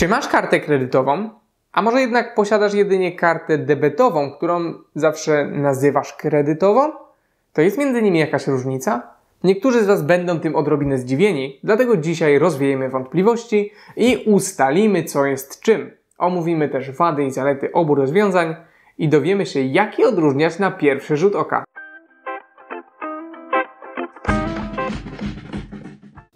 Czy masz kartę kredytową? A może jednak posiadasz jedynie kartę debetową, którą zawsze nazywasz kredytową? To jest między nimi jakaś różnica? Niektórzy z Was będą tym odrobinę zdziwieni, dlatego dzisiaj rozwiejemy wątpliwości i ustalimy, co jest czym. Omówimy też wady i zalety obu rozwiązań i dowiemy się, jak je odróżniać na pierwszy rzut oka.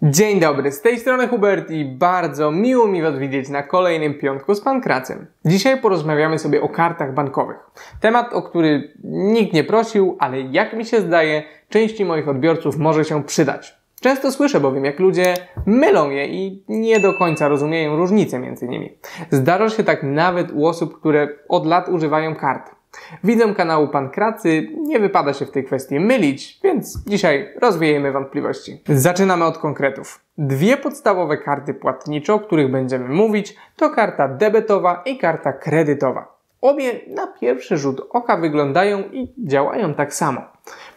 Dzień dobry, z tej strony Hubert i bardzo miło mi Was widzieć na kolejnym piątku z Pankracem. Dzisiaj porozmawiamy sobie o kartach bankowych. Temat, o który nikt nie prosił, ale jak mi się zdaje, części moich odbiorców może się przydać. Często słyszę bowiem, jak ludzie mylą je i nie do końca rozumieją różnicę między nimi. Zdarza się tak nawet u osób, które od lat używają kart. Widzę kanału Pankracy, nie wypada się w tej kwestii mylić, więc dzisiaj rozwiejemy wątpliwości. Zaczynamy od konkretów. Dwie podstawowe karty płatnicze, o których będziemy mówić, to karta debetowa i karta kredytowa. Obie na pierwszy rzut oka wyglądają i działają tak samo.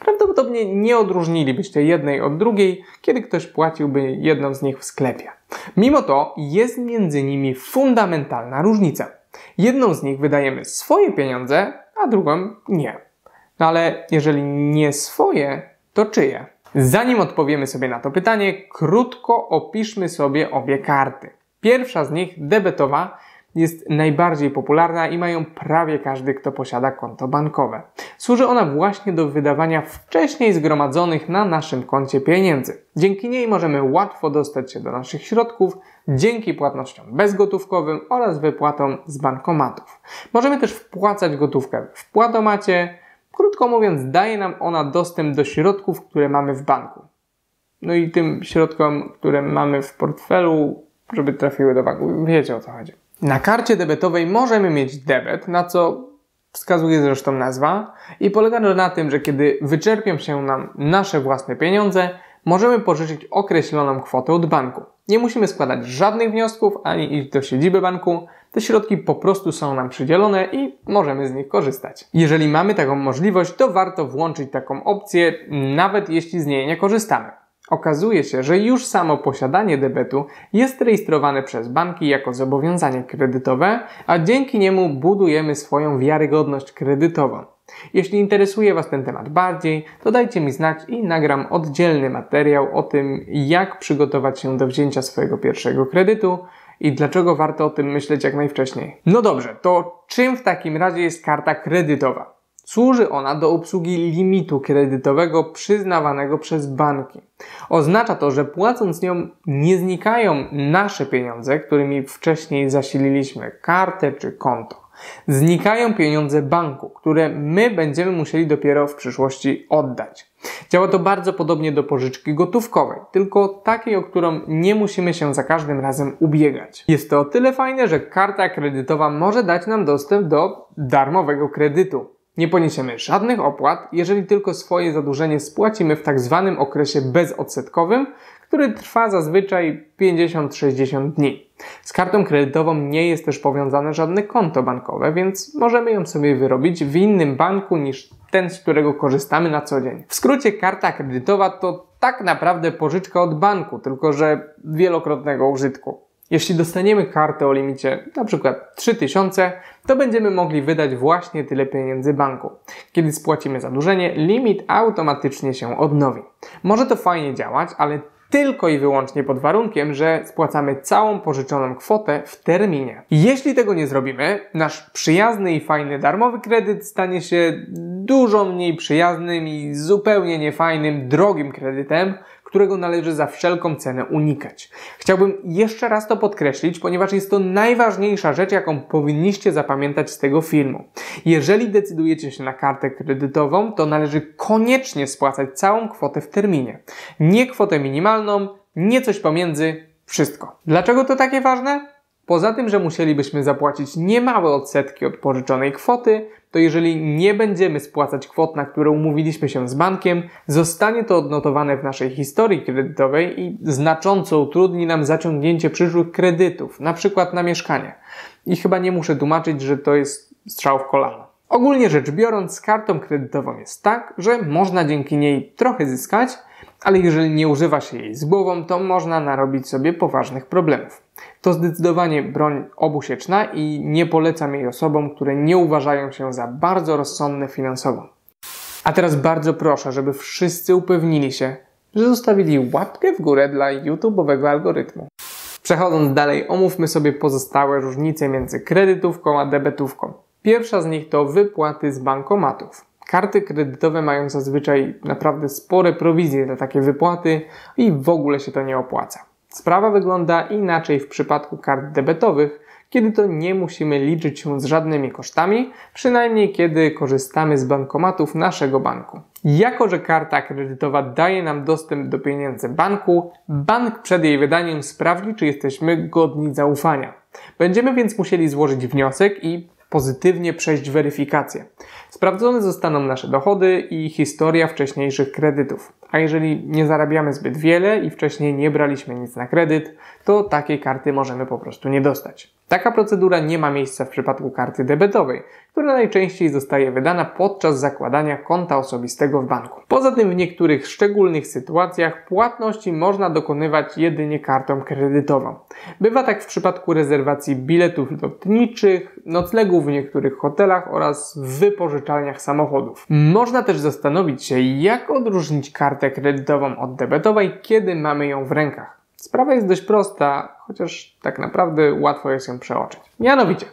Prawdopodobnie nie odróżnilibyście jednej od drugiej, kiedy ktoś płaciłby jedną z nich w sklepie. Mimo to jest między nimi fundamentalna różnica. Jedną z nich wydajemy swoje pieniądze, a drugą nie. No ale jeżeli nie swoje, to czyje? Zanim odpowiemy sobie na to pytanie, krótko opiszmy sobie obie karty. Pierwsza z nich, debetowa, jest najbardziej popularna i mają prawie każdy, kto posiada konto bankowe. Służy ona właśnie do wydawania wcześniej zgromadzonych na naszym koncie pieniędzy. Dzięki niej możemy łatwo dostać się do naszych środków dzięki płatnościom bezgotówkowym oraz wypłatom z bankomatów. Możemy też wpłacać gotówkę w płatomacie. Krótko mówiąc, daje nam ona dostęp do środków, które mamy w banku. No i tym środkom, które mamy w portfelu, żeby trafiły do banku. Wiecie o co chodzi. Na karcie debetowej możemy mieć debet, na co wskazuje zresztą nazwa, i polega to na tym, że kiedy wyczerpią się nam nasze własne pieniądze, możemy pożyczyć określoną kwotę od banku. Nie musimy składać żadnych wniosków ani iść do siedziby banku. Te środki po prostu są nam przydzielone i możemy z nich korzystać. Jeżeli mamy taką możliwość, to warto włączyć taką opcję, nawet jeśli z niej nie korzystamy. Okazuje się, że już samo posiadanie debetu jest rejestrowane przez banki jako zobowiązanie kredytowe, a dzięki niemu budujemy swoją wiarygodność kredytową. Jeśli interesuje Was ten temat bardziej, to dajcie mi znać i nagram oddzielny materiał o tym, jak przygotować się do wzięcia swojego pierwszego kredytu i dlaczego warto o tym myśleć jak najwcześniej. No dobrze, to czym w takim razie jest karta kredytowa? Służy ona do obsługi limitu kredytowego przyznawanego przez banki. Oznacza to, że płacąc nią nie znikają nasze pieniądze, którymi wcześniej zasililiśmy kartę czy konto. Znikają pieniądze banku, które my będziemy musieli dopiero w przyszłości oddać. Działa to bardzo podobnie do pożyczki gotówkowej, tylko takiej, o którą nie musimy się za każdym razem ubiegać. Jest to o tyle fajne, że karta kredytowa może dać nam dostęp do darmowego kredytu. Nie poniesiemy żadnych opłat, jeżeli tylko swoje zadłużenie spłacimy w tak zwanym okresie bezodsetkowym, który trwa zazwyczaj 50-60 dni. Z kartą kredytową nie jest też powiązane żadne konto bankowe, więc możemy ją sobie wyrobić w innym banku niż ten, z którego korzystamy na co dzień. W skrócie karta kredytowa to tak naprawdę pożyczka od banku, tylko że wielokrotnego użytku. Jeśli dostaniemy kartę o limicie np. 3000, to będziemy mogli wydać właśnie tyle pieniędzy banku. Kiedy spłacimy zadłużenie, limit automatycznie się odnowi. Może to fajnie działać, ale tylko i wyłącznie pod warunkiem, że spłacamy całą pożyczoną kwotę w terminie. Jeśli tego nie zrobimy, nasz przyjazny i fajny darmowy kredyt stanie się dużo mniej przyjaznym i zupełnie niefajnym, drogim kredytem, którego należy za wszelką cenę unikać. Chciałbym jeszcze raz to podkreślić, ponieważ jest to najważniejsza rzecz, jaką powinniście zapamiętać z tego filmu. Jeżeli decydujecie się na kartę kredytową, to należy koniecznie spłacać całą kwotę w terminie. Nie kwotę minimalną, nie coś pomiędzy, wszystko. Dlaczego to takie ważne? Poza tym, że musielibyśmy zapłacić niemałe odsetki od pożyczonej kwoty, to jeżeli nie będziemy spłacać kwot, na które umówiliśmy się z bankiem, zostanie to odnotowane w naszej historii kredytowej i znacząco utrudni nam zaciągnięcie przyszłych kredytów, na przykład na mieszkanie. I chyba nie muszę tłumaczyć, że to jest strzał w kolano. Ogólnie rzecz biorąc, z kartą kredytową jest tak, że można dzięki niej trochę zyskać, Ale jeżeli nie używa się jej z głową, to można narobić sobie poważnych problemów. To zdecydowanie broń obusieczna i nie polecam jej osobom, które nie uważają się za bardzo rozsądne finansowo. A teraz bardzo proszę, żeby wszyscy upewnili się, że zostawili łapkę w górę dla YouTube'owego algorytmu. Przechodząc dalej, omówmy sobie pozostałe różnice między kredytówką a debetówką. Pierwsza z nich to wypłaty z bankomatów. Karty kredytowe mają zazwyczaj naprawdę spore prowizje za takie wypłaty i w ogóle się to nie opłaca. Sprawa wygląda inaczej w przypadku kart debetowych, kiedy to nie musimy liczyć się z żadnymi kosztami, przynajmniej kiedy korzystamy z bankomatów naszego banku. Jako, że karta kredytowa daje nam dostęp do pieniędzy banku, bank przed jej wydaniem sprawdzi, czy jesteśmy godni zaufania. Będziemy więc musieli złożyć wniosek i pozytywnie przejść weryfikację. Sprawdzone zostaną nasze dochody i historia wcześniejszych kredytów. A jeżeli nie zarabiamy zbyt wiele i wcześniej nie braliśmy nic na kredyt, to takiej karty możemy po prostu nie dostać. Taka procedura nie ma miejsca w przypadku karty debetowej, która najczęściej zostaje wydana podczas zakładania konta osobistego w banku. Poza tym w niektórych szczególnych sytuacjach płatności można dokonywać jedynie kartą kredytową. Bywa tak w przypadku rezerwacji biletów lotniczych, noclegów w niektórych hotelach oraz w wypożyczalniach samochodów. Można też zastanowić się, jak odróżnić kartę kredytową od debetowej, kiedy mamy ją w rękach. Sprawa jest dość prosta, chociaż tak naprawdę łatwo jest ją przeoczyć. Mianowicie,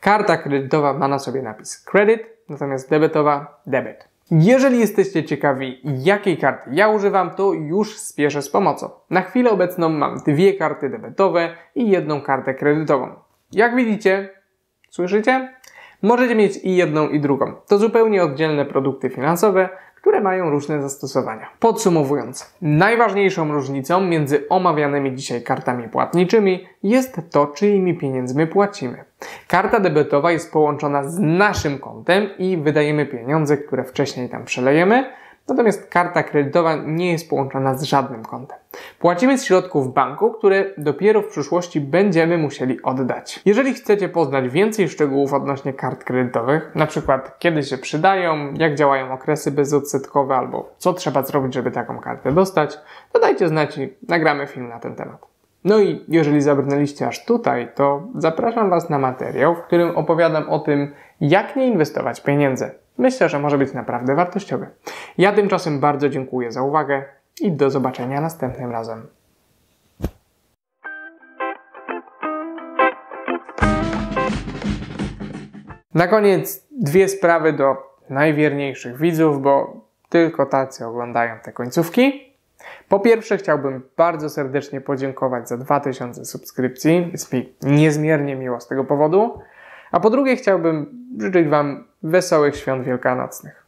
karta kredytowa ma na sobie napis credit, natomiast debetowa debit. Jeżeli jesteście ciekawi, jakiej karty ja używam, to już spieszę z pomocą. Na chwilę obecną mam dwie karty debetowe i jedną kartę kredytową. Jak widzicie, słyszycie? Możecie mieć i jedną i drugą. To zupełnie oddzielne produkty finansowe, które mają różne zastosowania. Podsumowując, najważniejszą różnicą między omawianymi dzisiaj kartami płatniczymi jest to, czyimi pieniędzmi płacimy. Karta debetowa jest połączona z naszym kontem i wydajemy pieniądze, które wcześniej tam przelejemy, Natomiast karta kredytowa nie jest połączona z żadnym kontem. Płacimy z środków banku, które dopiero w przyszłości będziemy musieli oddać. Jeżeli chcecie poznać więcej szczegółów odnośnie kart kredytowych, na przykład kiedy się przydają, jak działają okresy bezodsetkowe albo co trzeba zrobić, żeby taką kartę dostać, to dajcie znać i nagramy film na ten temat. No i jeżeli zabrnęliście aż tutaj, to zapraszam Was na materiał, w którym opowiadam o tym, jak nie inwestować pieniędzy. Myślę, że może być naprawdę wartościowy. Ja tymczasem bardzo dziękuję za uwagę i do zobaczenia następnym razem. Na koniec dwie sprawy do najwierniejszych widzów, bo tylko tacy oglądają te końcówki. Po pierwsze, chciałbym bardzo serdecznie podziękować za 2000 subskrypcji. Jest mi niezmiernie miło z tego powodu. A po drugie, chciałbym życzyć Wam wesołych świąt wielkanocnych.